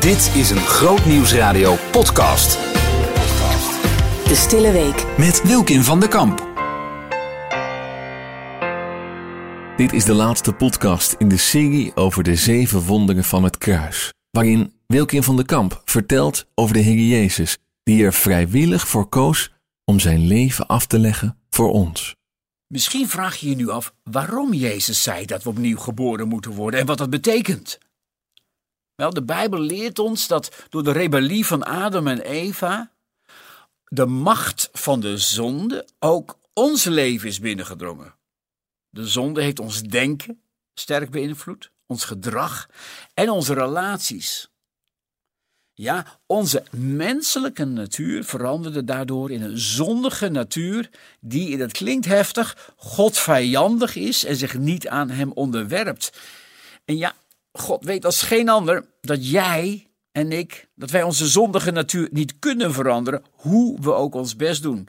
Dit is een Grootnieuwsradio podcast. De Stille Week. Met Wilkin van der Kamp. Dit is de laatste podcast in de serie over de zeven wonderen van het kruis. Waarin Wilkin van der Kamp vertelt over de Heer Jezus, die er vrijwillig voor koos om zijn leven af te leggen voor ons. Misschien vraag je je nu af waarom Jezus zei dat we opnieuw geboren moeten worden en wat dat betekent. Wel, de Bijbel leert ons dat door de rebellie van Adam en Eva de macht van de zonde ook ons leven is binnengedrongen. De zonde heeft ons denken sterk beïnvloed, ons gedrag en onze relaties. Ja, onze menselijke natuur veranderde daardoor in een zondige natuur die, en dat klinkt heftig, God vijandig is en zich niet aan hem onderwerpt. En ja, God weet als geen ander dat jij en ik, dat wij onze zondige natuur niet kunnen veranderen, hoe we ook ons best doen.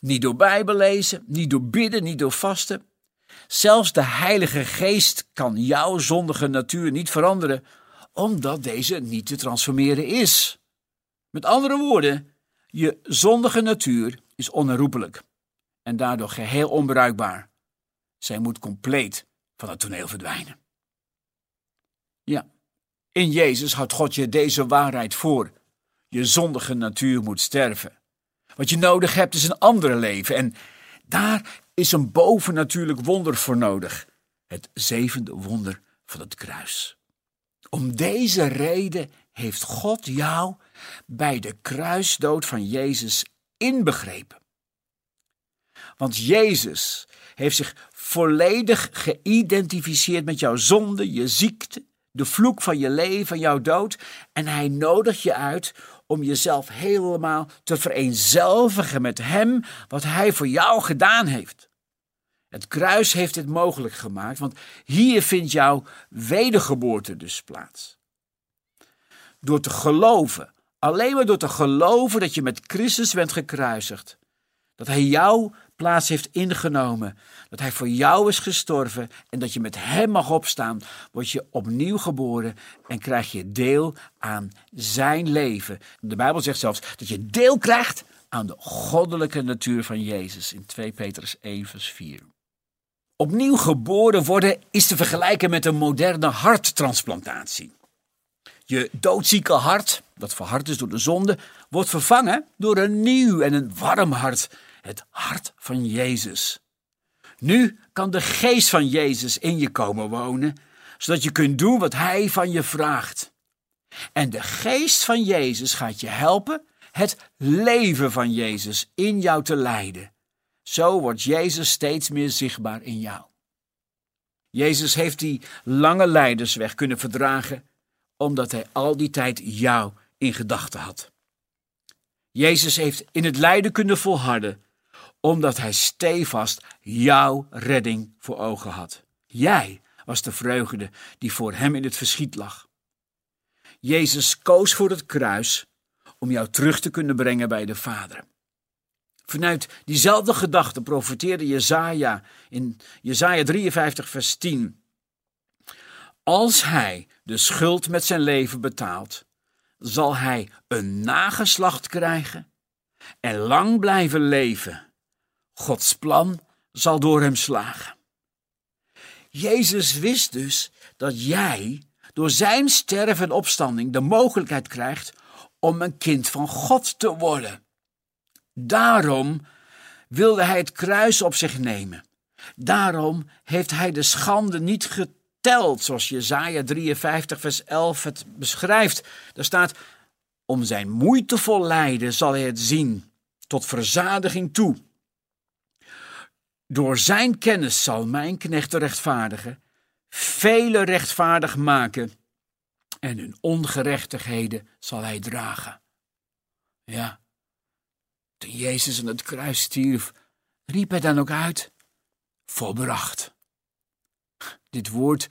Niet door Bijbel lezen, niet door bidden, niet door vasten. Zelfs de Heilige Geest kan jouw zondige natuur niet veranderen, omdat deze niet te transformeren is. Met andere woorden, je zondige natuur is onherroepelijk en daardoor geheel onbruikbaar. Zij moet compleet van het toneel verdwijnen. In Jezus houdt God je deze waarheid voor. Je zondige natuur moet sterven. Wat je nodig hebt is een andere leven en daar is een bovennatuurlijk wonder voor nodig. Het zevende wonder van het kruis. Om deze reden heeft God jou bij de kruisdood van Jezus inbegrepen. Want Jezus heeft zich volledig geïdentificeerd met jouw zonde, je ziekte, de vloek van je leven, jouw dood. En hij nodigt je uit om jezelf helemaal te vereenzelvigen met Hem, wat Hij voor jou gedaan heeft. Het kruis heeft dit mogelijk gemaakt, want hier vindt jouw wedergeboorte dus plaats. Door te geloven, alleen maar door te geloven dat je met Christus bent gekruisigd, dat Hij jouw plaats heeft ingenomen, dat Hij voor jou is gestorven en dat je met Hem mag opstaan, word je opnieuw geboren en krijg je deel aan Zijn leven. De Bijbel zegt zelfs dat je deel krijgt aan de goddelijke natuur van Jezus in 2 Petrus 1 vers 4. Opnieuw geboren worden is te vergelijken met een moderne harttransplantatie. Je doodzieke hart, dat verhard is door de zonde, wordt vervangen door een nieuw en een warm hart, het hart van Jezus. Nu kan de geest van Jezus in je komen wonen, zodat je kunt doen wat Hij van je vraagt. En de geest van Jezus gaat je helpen het leven van Jezus in jou te leiden. Zo wordt Jezus steeds meer zichtbaar in jou. Jezus heeft die lange leidersweg kunnen verdragen, omdat hij al die tijd jou in gedachten had. Jezus heeft in het lijden kunnen volharden, omdat hij stevast jouw redding voor ogen had. Jij was de vreugde die voor hem in het verschiet lag. Jezus koos voor het kruis om jou terug te kunnen brengen bij de Vader. Vanuit diezelfde gedachte profeteerde Jezaja in Jezaja 53 vers 10. Als hij de schuld met zijn leven betaalt, zal hij een nageslacht krijgen en lang blijven leven. Gods plan zal door hem slagen. Jezus wist dus dat jij door zijn sterven en opstanding de mogelijkheid krijgt om een kind van God te worden. Daarom wilde hij het kruis op zich nemen. Daarom heeft hij de schande niet geteld, zoals Jesaja 53 vers 11 het beschrijft. Daar staat, om zijn moeitevol lijden zal hij het zien, tot verzadiging toe. Door zijn kennis zal mijn knecht rechtvaardigen, vele rechtvaardig maken en hun ongerechtigheden zal hij dragen. Ja, toen Jezus aan het kruis stierf, riep hij dan ook uit: volbracht. Dit woord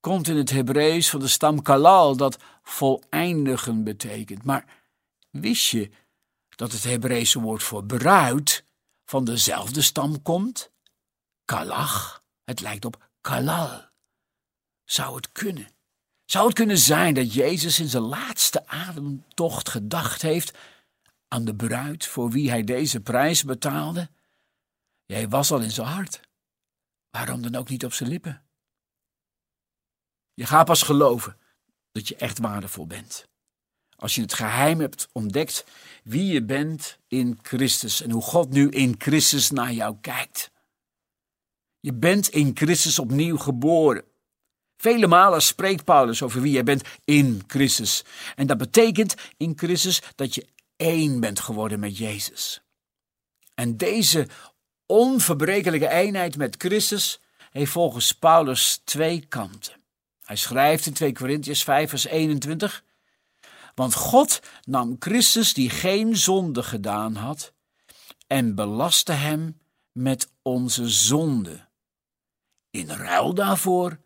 komt in het Hebreeuws van de stam kalal, dat voleindigen betekent. Maar wist je dat het Hebreeuwse woord voor bruid van dezelfde stam komt? Kalach, het lijkt op kalal. Zou het kunnen Zou het kunnen zijn dat Jezus in zijn laatste ademtocht gedacht heeft aan de bruid voor wie hij deze prijs betaalde? Jij was al in zijn hart. Waarom dan ook niet op zijn lippen? Je gaat pas geloven dat je echt waardevol bent. Als je het geheim hebt ontdekt wie je bent in Christus en hoe God nu in Christus naar jou kijkt. Je bent in Christus opnieuw geboren. Vele malen spreekt Paulus over wie jij bent in Christus. En dat betekent in Christus dat je één bent geworden met Jezus. En deze onverbrekelijke eenheid met Christus heeft volgens Paulus twee kanten. Hij schrijft in 2 Korintiërs 5 vers 21 want God nam Christus, die geen zonde gedaan had, en belastte hem met onze zonde. In ruil daarvoor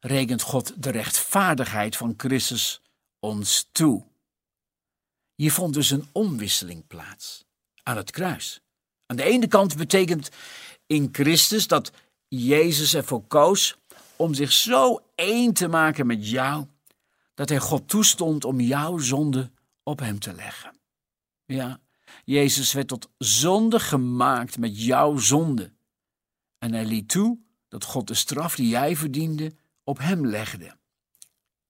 rekent God de rechtvaardigheid van Christus ons toe. Hier vond dus een omwisseling plaats aan het kruis. Aan de ene kant betekent in Christus dat Jezus ervoor koos om zich zo één te maken met jou dat hij God toestond om jouw zonde op hem te leggen. Ja, Jezus werd tot zonde gemaakt met jouw zonde. En hij liet toe dat God de straf die jij verdiende op hem legde.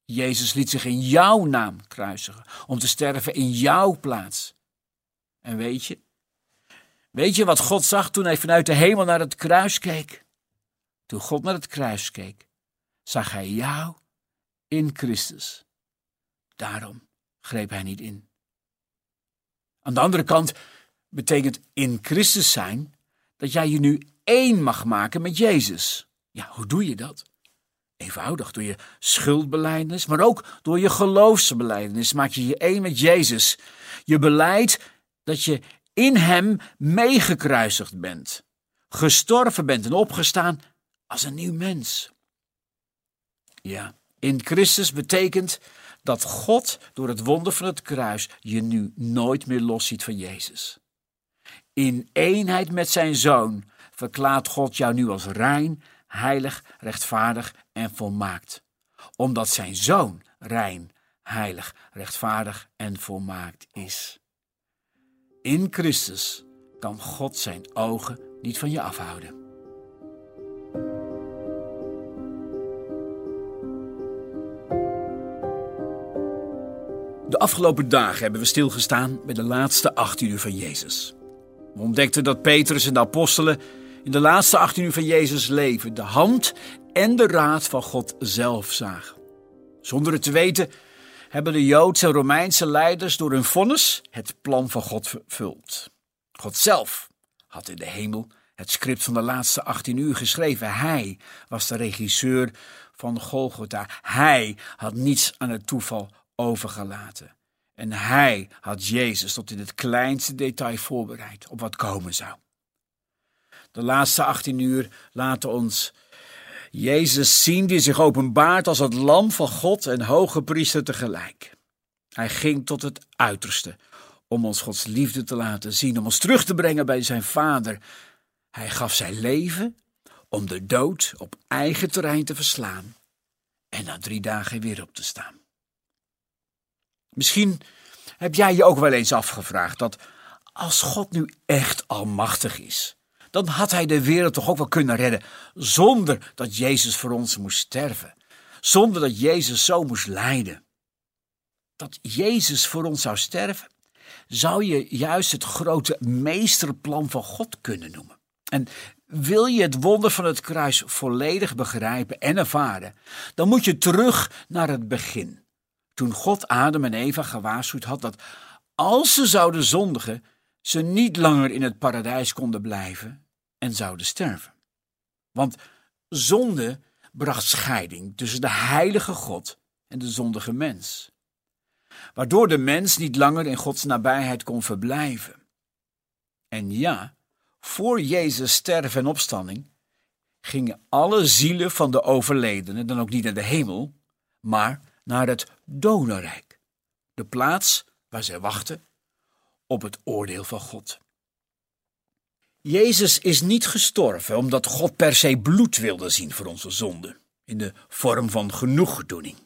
Jezus liet zich in jouw naam kruisigen, om te sterven in jouw plaats. En weet je, weet je wat God zag toen hij vanuit de hemel naar het kruis keek? Toen God naar het kruis keek, zag hij jou in Christus. Daarom greep hij niet in. Aan de andere kant betekent in Christus zijn dat jij je nu één mag maken met Jezus. Ja, hoe doe je dat? Eenvoudig, door je schuldbelijdenis, maar ook door je geloofsbelijdenis maak je je één met Jezus. Je beleidt dat je in Hem meegekruisigd bent, gestorven bent en opgestaan als een nieuw mens. Ja, in Christus betekent dat God door het wonder van het kruis je nu nooit meer losziet van Jezus. In eenheid met zijn zoon verklaart God jou nu als rein, heilig, rechtvaardig en volmaakt. Omdat zijn zoon rein, heilig, rechtvaardig en volmaakt is. In Christus kan God zijn ogen niet van je afhouden. De afgelopen dagen hebben we stilgestaan bij de laatste 18 uur van Jezus. We ontdekten dat Petrus en de apostelen in de laatste 18 uur van Jezus leven de hand en de raad van God zelf zagen. Zonder het te weten hebben de Joodse en Romeinse leiders door hun vonnis het plan van God vervuld. God zelf had in de hemel het script van de laatste 18 uur geschreven. Hij was de regisseur van Golgotha. Hij had niets aan het toeval overgelaten. En hij had Jezus tot in het kleinste detail voorbereid op wat komen zou. De laatste 18 uur laten ons Jezus zien die zich openbaart als het lam van God en hoge priester tegelijk. Hij ging tot het uiterste om ons Gods liefde te laten zien, om ons terug te brengen bij zijn Vader. Hij gaf zijn leven om de dood op eigen terrein te verslaan en na drie dagen weer op te staan. Misschien heb jij je ook wel eens afgevraagd dat als God nu echt almachtig is, dan had hij de wereld toch ook wel kunnen redden zonder dat Jezus voor ons moest sterven, zonder dat Jezus zo moest lijden. Dat Jezus voor ons zou sterven, zou je juist het grote meesterplan van God kunnen noemen. En wil je het wonder van het kruis volledig begrijpen en ervaren, dan moet je terug naar het begin toen God Adam en Eva gewaarschuwd had dat als ze zouden zondigen, ze niet langer in het paradijs konden blijven en zouden sterven. Want zonde bracht scheiding tussen de heilige God en de zondige mens, waardoor de mens niet langer in Gods nabijheid kon verblijven. En ja, voor Jezus sterven en opstanding gingen alle zielen van de overledenen dan ook niet naar de hemel, maar naar het dodenrijk, de plaats waar zij wachten op het oordeel van God. Jezus is niet gestorven omdat God per se bloed wilde zien voor onze zonden, in de vorm van genoegdoening.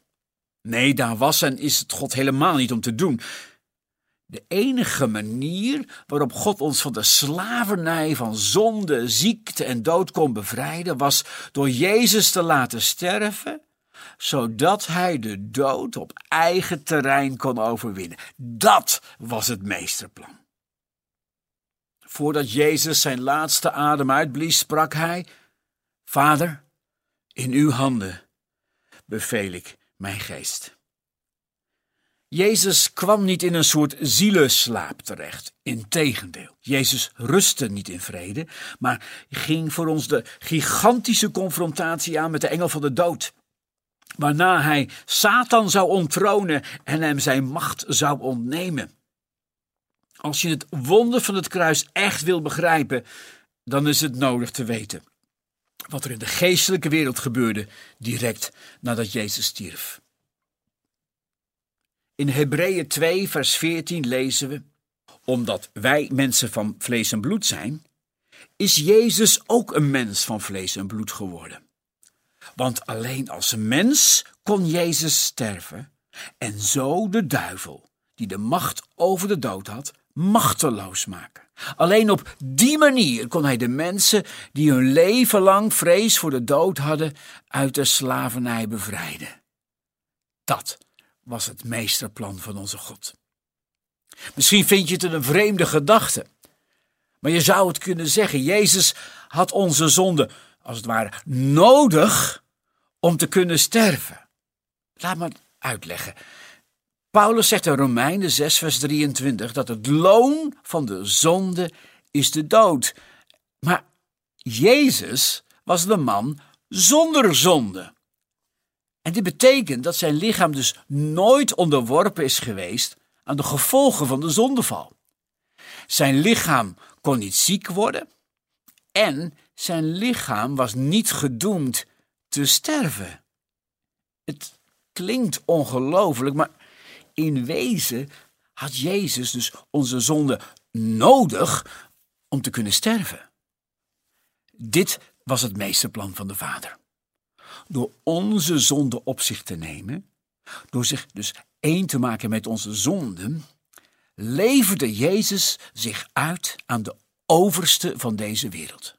Nee, daar was en is het God helemaal niet om te doen. De enige manier waarop God ons van de slavernij van zonde, ziekte en dood kon bevrijden, was door Jezus te laten sterven, zodat hij de dood op eigen terrein kon overwinnen. Dat was het meesterplan. Voordat Jezus zijn laatste adem uitblies, sprak hij: Vader, in uw handen beveel ik mijn geest. Jezus kwam niet in een soort zielenslaap terecht. Integendeel, Jezus rustte niet in vrede, maar ging voor ons de gigantische confrontatie aan met de engel van de dood. Waarna hij Satan zou onttronen en hem zijn macht zou ontnemen. Als je het wonder van het kruis echt wil begrijpen, dan is het nodig te weten wat er in de geestelijke wereld gebeurde direct nadat Jezus stierf. In Hebreeën 2, vers 14 lezen we: Omdat wij mensen van vlees en bloed zijn, is Jezus ook een mens van vlees en bloed geworden. Want alleen als mens kon Jezus sterven en zo de duivel, die de macht over de dood had, machteloos maken. Alleen op die manier kon hij de mensen die hun leven lang vrees voor de dood hadden uit de slavernij bevrijden. Dat was het meesterplan van onze God. Misschien vind je het een vreemde gedachte, maar je zou het kunnen zeggen: Jezus had onze zonde, als het ware, nodig om te kunnen sterven. Laat me uitleggen. Paulus zegt in Romeinen 6, vers 23 dat het loon van de zonde is de dood. Maar Jezus was de man zonder zonde. En dit betekent dat zijn lichaam dus nooit onderworpen is geweest aan de gevolgen van de zondeval. Zijn lichaam kon niet ziek worden en zijn lichaam was niet gedoemd te sterven. Het klinkt ongelooflijk, maar in wezen had Jezus dus onze zonde nodig om te kunnen sterven. Dit was het meesterplan van de Vader. Door onze zonde op zich te nemen, door zich dus één te maken met onze zonden, leverde Jezus zich uit aan de overste van deze wereld.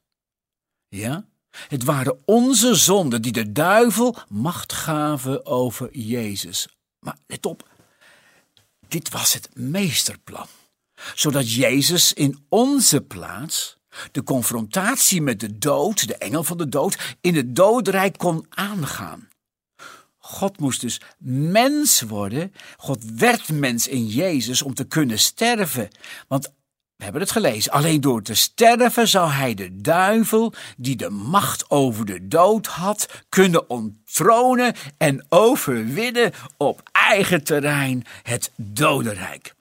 Ja, het waren onze zonden die de duivel macht gaven over Jezus. Maar let op, dit was het meesterplan, zodat Jezus in onze plaats de confrontatie met de dood, de engel van de dood, in het doodrijk kon aangaan. God moest dus mens worden. God werd mens in Jezus om te kunnen sterven. Want we hebben het gelezen. Alleen door te sterven zou hij de duivel, die de macht over de dood had, kunnen onttronen en overwinnen op eigen terrein het dodenrijk.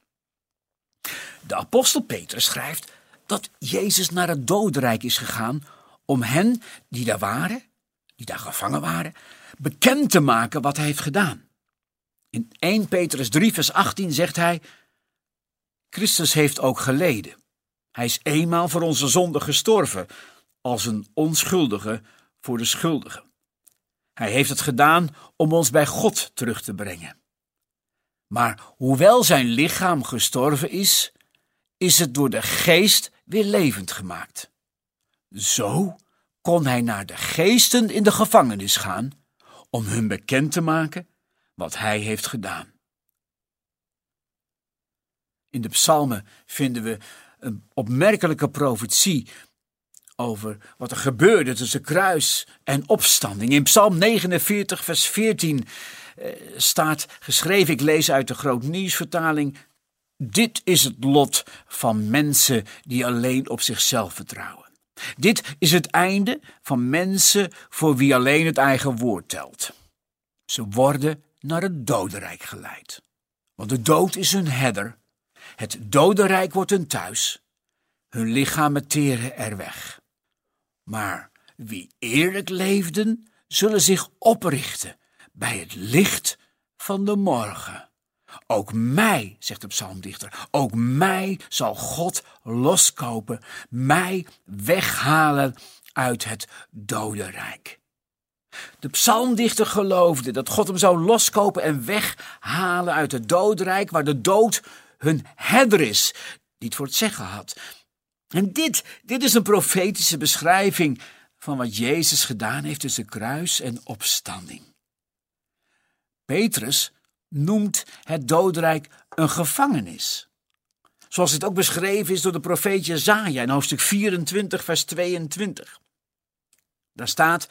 De apostel Petrus schrijft dat Jezus naar het dodenrijk is gegaan om hen die daar waren, die daar gevangen waren, bekend te maken wat hij heeft gedaan. In 1 Petrus 3, vers 18 zegt hij: Christus heeft ook geleden. Hij is eenmaal voor onze zonde gestorven, als een onschuldige voor de schuldige. Hij heeft het gedaan om ons bij God terug te brengen. Maar hoewel zijn lichaam gestorven is, is het door de geest weer levend gemaakt. Zo kon hij naar de geesten in de gevangenis gaan om hun bekend te maken wat hij heeft gedaan. In de psalmen vinden we een opmerkelijke profetie over wat er gebeurde tussen kruis en opstanding. In Psalm 49, vers 14 eh, staat geschreven, ik lees uit de Groot Nieuwsvertaling, dit is het lot van mensen die alleen op zichzelf vertrouwen. Dit is het einde van mensen voor wie alleen het eigen woord telt. Ze worden naar het dodenrijk geleid. Want de dood is hun herder het dodenrijk wordt hun thuis. Hun lichamen teren er weg. Maar wie eerlijk leefden, zullen zich oprichten bij het licht van de morgen. Ook mij, zegt de psalmdichter, ook mij zal God loskopen, mij weghalen uit het dodenrijk. De psalmdichter geloofde dat God hem zou loskopen en weghalen uit het doodrijk, waar de dood hun herder is, die het voor het zeggen had. En dit, dit is een profetische beschrijving van wat Jezus gedaan heeft tussen kruis en opstanding. Petrus noemt het doodrijk een gevangenis. Zoals het ook beschreven is door de profeet Jezaja in hoofdstuk 24, vers 22. Daar staat,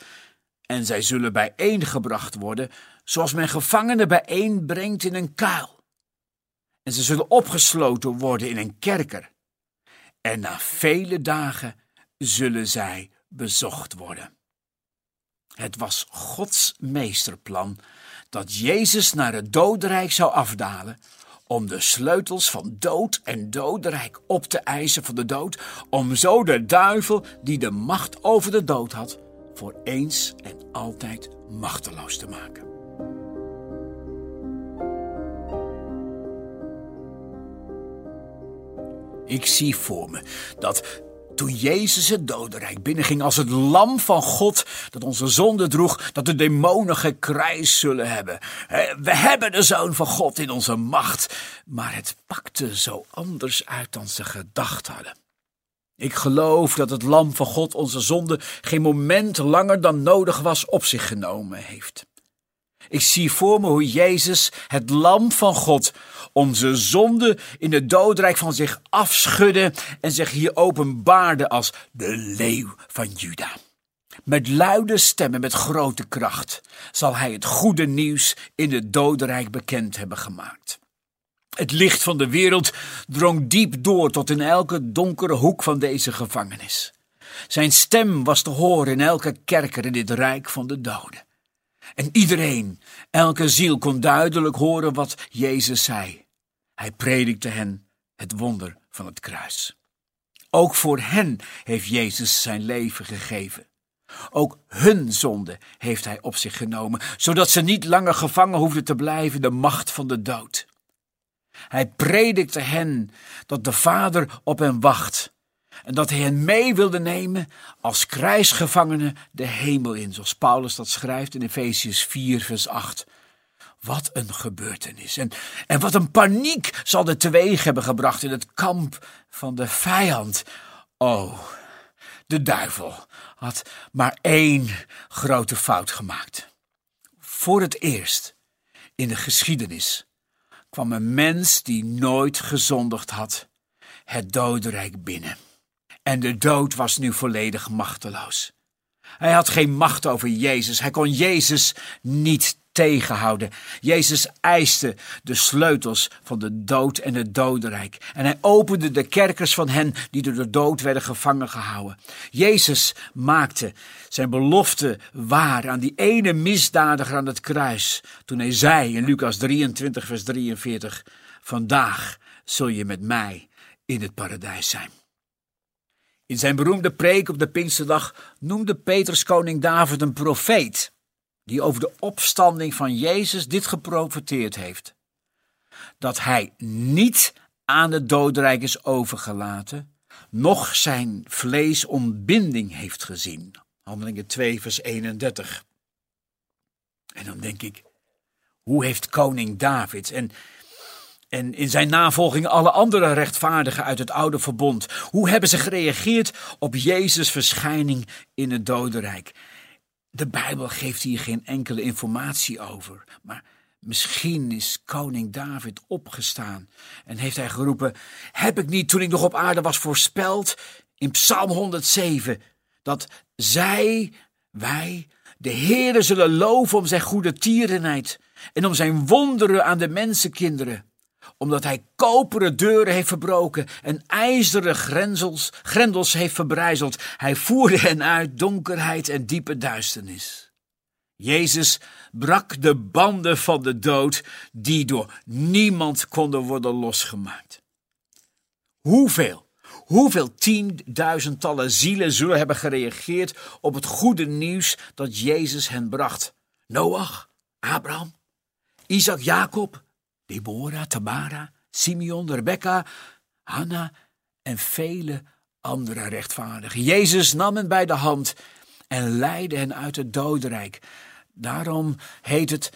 en zij zullen bijeengebracht worden, zoals men gevangenen bijeenbrengt in een kuil. En ze zullen opgesloten worden in een kerker. En na vele dagen zullen zij bezocht worden. Het was Gods meesterplan dat Jezus naar het dodenrijk zou afdalen om de sleutels van dood en dodenrijk op te eisen van de dood, om zo de duivel die de macht over de dood had, voor eens en altijd machteloos te maken. Ik zie voor me dat toen Jezus het dodenrijk binnenging als het lam van God dat onze zonde droeg, dat de demonen gekrijs zullen hebben. We hebben de zoon van God in onze macht, maar het pakte zo anders uit dan ze gedacht hadden. Ik geloof dat het lam van God onze zonde geen moment langer dan nodig was op zich genomen heeft. Ik zie voor me hoe Jezus, het lam van God, onze zonde in het doodrijk van zich afschudde en zich hier openbaarde als de leeuw van Juda. Met luide stemmen, met grote kracht, zal hij het goede nieuws in het dodenrijk bekend hebben gemaakt. Het licht van de wereld drong diep door tot in elke donkere hoek van deze gevangenis. Zijn stem was te horen in elke kerker in dit rijk van de doden. En iedereen, elke ziel kon duidelijk horen wat Jezus zei. Hij predikte hen het wonder van het kruis. Ook voor hen heeft Jezus zijn leven gegeven. Ook hun zonde heeft hij op zich genomen, zodat ze niet langer gevangen hoefden te blijven de macht van de dood. Hij predikte hen dat de Vader op hen wacht en dat hij hen mee wilde nemen als krijgsgevangenen de hemel in, zoals Paulus dat schrijft in Efesius 4, vers 8. Wat een gebeurtenis. En, en wat een paniek zal dit teweeg hebben gebracht in het kamp van de vijand. Oh, de duivel had maar één grote fout gemaakt. Voor het eerst in de geschiedenis kwam een mens die nooit gezondigd had het dodenrijk binnen. En de dood was nu volledig machteloos. Hij had geen macht over Jezus. Hij kon Jezus niet tegenhouden. Jezus eiste de sleutels van de dood en het dodenrijk. En hij opende de kerkers van hen die door de dood werden gevangen gehouden. Jezus maakte zijn belofte waar aan die ene misdadiger aan het kruis. Toen hij zei in Lucas 23, vers 43: Vandaag zul je met mij in het paradijs zijn. In zijn beroemde preek op de Pinksterdag noemde Petrus koning David een profeet, die over de opstanding van Jezus dit geprofeteerd heeft: dat hij niet aan het doodrijk is overgelaten, noch zijn vlees ontbinding heeft gezien. Handelingen 2, vers 31. En dan denk ik, hoe heeft koning David en en in zijn navolging alle andere rechtvaardigen uit het oude verbond. Hoe hebben ze gereageerd op Jezus' verschijning in het dodenrijk? De Bijbel geeft hier geen enkele informatie over, maar misschien is koning David opgestaan en heeft hij geroepen: Heb ik niet toen ik nog op aarde was voorspeld in Psalm 107 dat zij, wij, de Heere zullen loven om zijn goede tierenheid en om zijn wonderen aan de mensenkinderen? Omdat hij koperen deuren heeft verbroken en ijzeren grendels, grendels heeft verbrijzeld. Hij voerde hen uit donkerheid en diepe duisternis. Jezus brak de banden van de dood die door niemand konden worden losgemaakt. Hoeveel, hoeveel tienduizendtallen zielen zullen hebben gereageerd op het goede nieuws dat Jezus hen bracht? Noach, Abraham, Isaac, Jacob, Deborah, Tamara, Simeon, Rebecca, Hanna en vele andere rechtvaardigen. Jezus nam hen bij de hand en leidde hen uit het dodenrijk. Daarom heet het,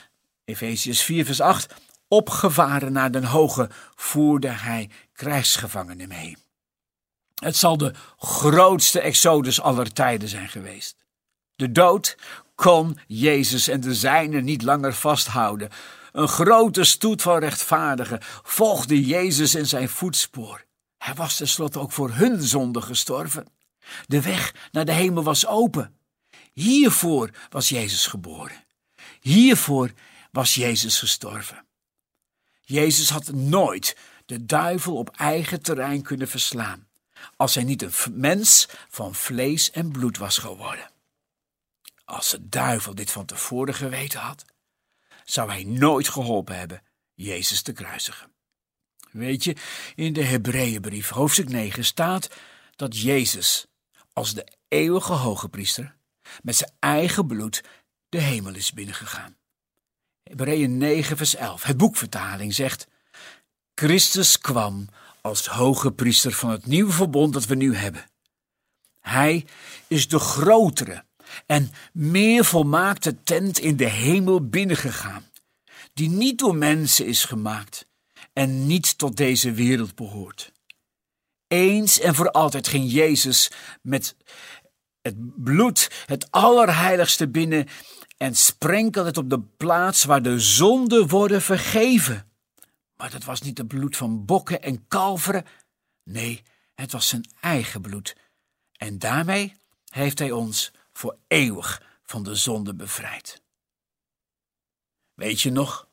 Efesius 4 vers 8, opgevaren naar den hoge voerde hij krijgsgevangenen mee. Het zal de grootste exodus aller tijden zijn geweest. De dood kon Jezus en de zijnen niet langer vasthouden. Een grote stoet van rechtvaardigen volgde Jezus in zijn voetspoor. Hij was tenslotte ook voor hun zonde gestorven. De weg naar de hemel was open. Hiervoor was Jezus geboren. Hiervoor was Jezus gestorven. Jezus had nooit de duivel op eigen terrein kunnen verslaan, als hij niet een mens van vlees en bloed was geworden. Als de duivel dit van tevoren geweten had, zou hij nooit geholpen hebben Jezus te kruisigen. Weet je, in de Hebreeënbrief, hoofdstuk 9, staat dat Jezus als de eeuwige hoge priester met zijn eigen bloed de hemel is binnengegaan. Hebreeën 9, vers 11. Het boekvertaling zegt: Christus kwam als hoge priester van het nieuwe verbond dat we nu hebben. Hij is de grotere en meer volmaakte tent in de hemel binnengegaan, die niet door mensen is gemaakt en niet tot deze wereld behoort. Eens en voor altijd ging Jezus met het bloed, het allerheiligste binnen en sprenkelde het op de plaats waar de zonden worden vergeven. Maar dat was niet het bloed van bokken en kalveren. Nee, het was zijn eigen bloed. En daarmee heeft hij ons voor eeuwig van de zonde bevrijd. Weet je nog?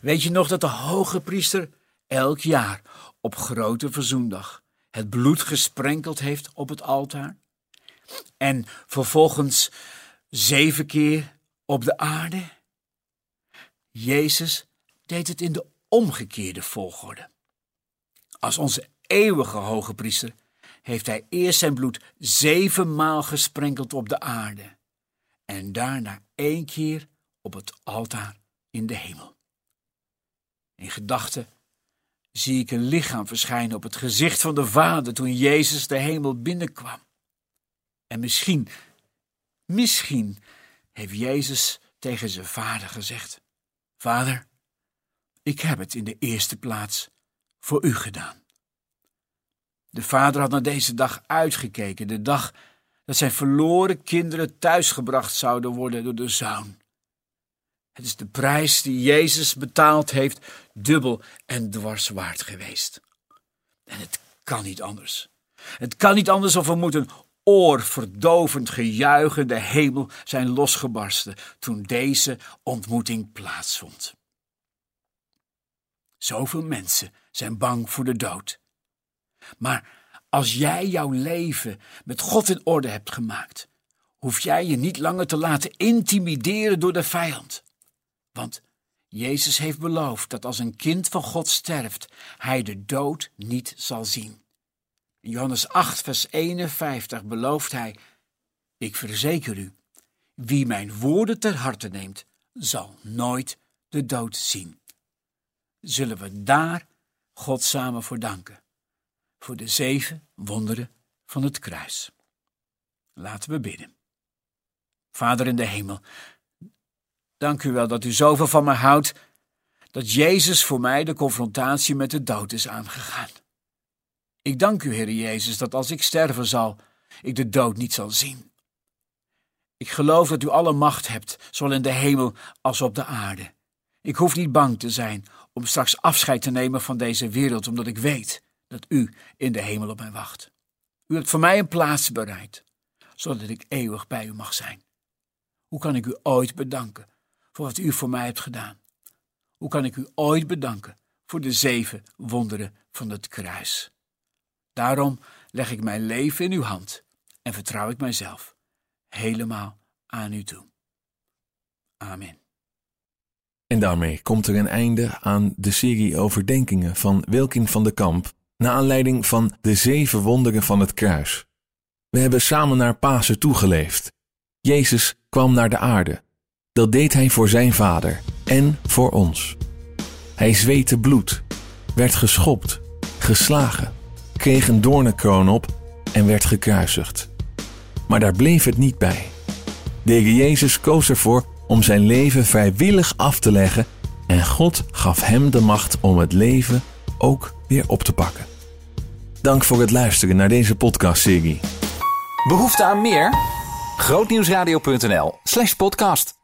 Weet je nog dat de hoge priester elk jaar op grote verzoendag het bloed gesprenkeld heeft op het altaar? En vervolgens zeven keer op de aarde? Jezus deed het in de omgekeerde volgorde. Als onze eeuwige hoge priester heeft hij eerst zijn bloed zevenmaal gesprenkeld op de aarde en daarna één keer op het altaar in de hemel. In gedachten zie ik een lichaam verschijnen op het gezicht van de Vader toen Jezus de hemel binnenkwam. En misschien, misschien heeft Jezus tegen zijn vader gezegd: Vader, ik heb het in de eerste plaats voor u gedaan. De vader had naar deze dag uitgekeken, de dag dat zijn verloren kinderen thuisgebracht zouden worden door de zoon. Het is de prijs die Jezus betaald heeft, dubbel en dwars waard geweest. En het kan niet anders. Het kan niet anders of we moeten oorverdovend gejuichen de hemel zijn losgebarsten toen deze ontmoeting plaatsvond. Zoveel mensen zijn bang voor de dood. Maar als jij jouw leven met God in orde hebt gemaakt, hoef jij je niet langer te laten intimideren door de vijand. Want Jezus heeft beloofd dat als een kind van God sterft, hij de dood niet zal zien. In Johannes 8, vers 51 belooft hij: Ik verzeker u, wie mijn woorden ter harte neemt, zal nooit de dood zien. Zullen we daar God samen voor danken? Voor de zeven wonderen van het kruis. Laten we bidden. Vader in de hemel, dank u wel dat u zoveel van mij houdt, dat Jezus voor mij de confrontatie met de dood is aangegaan. Ik dank u, Heer Jezus, dat als ik sterven zal, ik de dood niet zal zien. Ik geloof dat u alle macht hebt, zowel in de hemel als op de aarde. Ik hoef niet bang te zijn om straks afscheid te nemen van deze wereld, omdat ik weet dat u in de hemel op mij wacht. U hebt voor mij een plaats bereid, zodat ik eeuwig bij u mag zijn. Hoe kan ik u ooit bedanken voor wat u voor mij hebt gedaan? Hoe kan ik u ooit bedanken voor de zeven wonderen van het kruis? Daarom leg ik mijn leven in uw hand en vertrouw ik mijzelf helemaal aan u toe. Amen. En daarmee komt er een einde aan de serie overdenkingen van Wilkin van de Kamp, naar aanleiding van de zeven wonderen van het kruis. We hebben samen naar Pasen toegeleefd. Jezus kwam naar de aarde. Dat deed hij voor zijn vader en voor ons. Hij zweette bloed, werd geschopt, geslagen kreeg een doornenkroon op en werd gekruisigd. Maar daar bleef het niet bij. De Jezus koos ervoor om zijn leven vrijwillig af te leggen en God gaf hem de macht om het leven ook weer op te pakken. Dank voor het luisteren naar deze podcastserie. Behoefte aan meer? Grootnieuwsradio.nl slash podcast.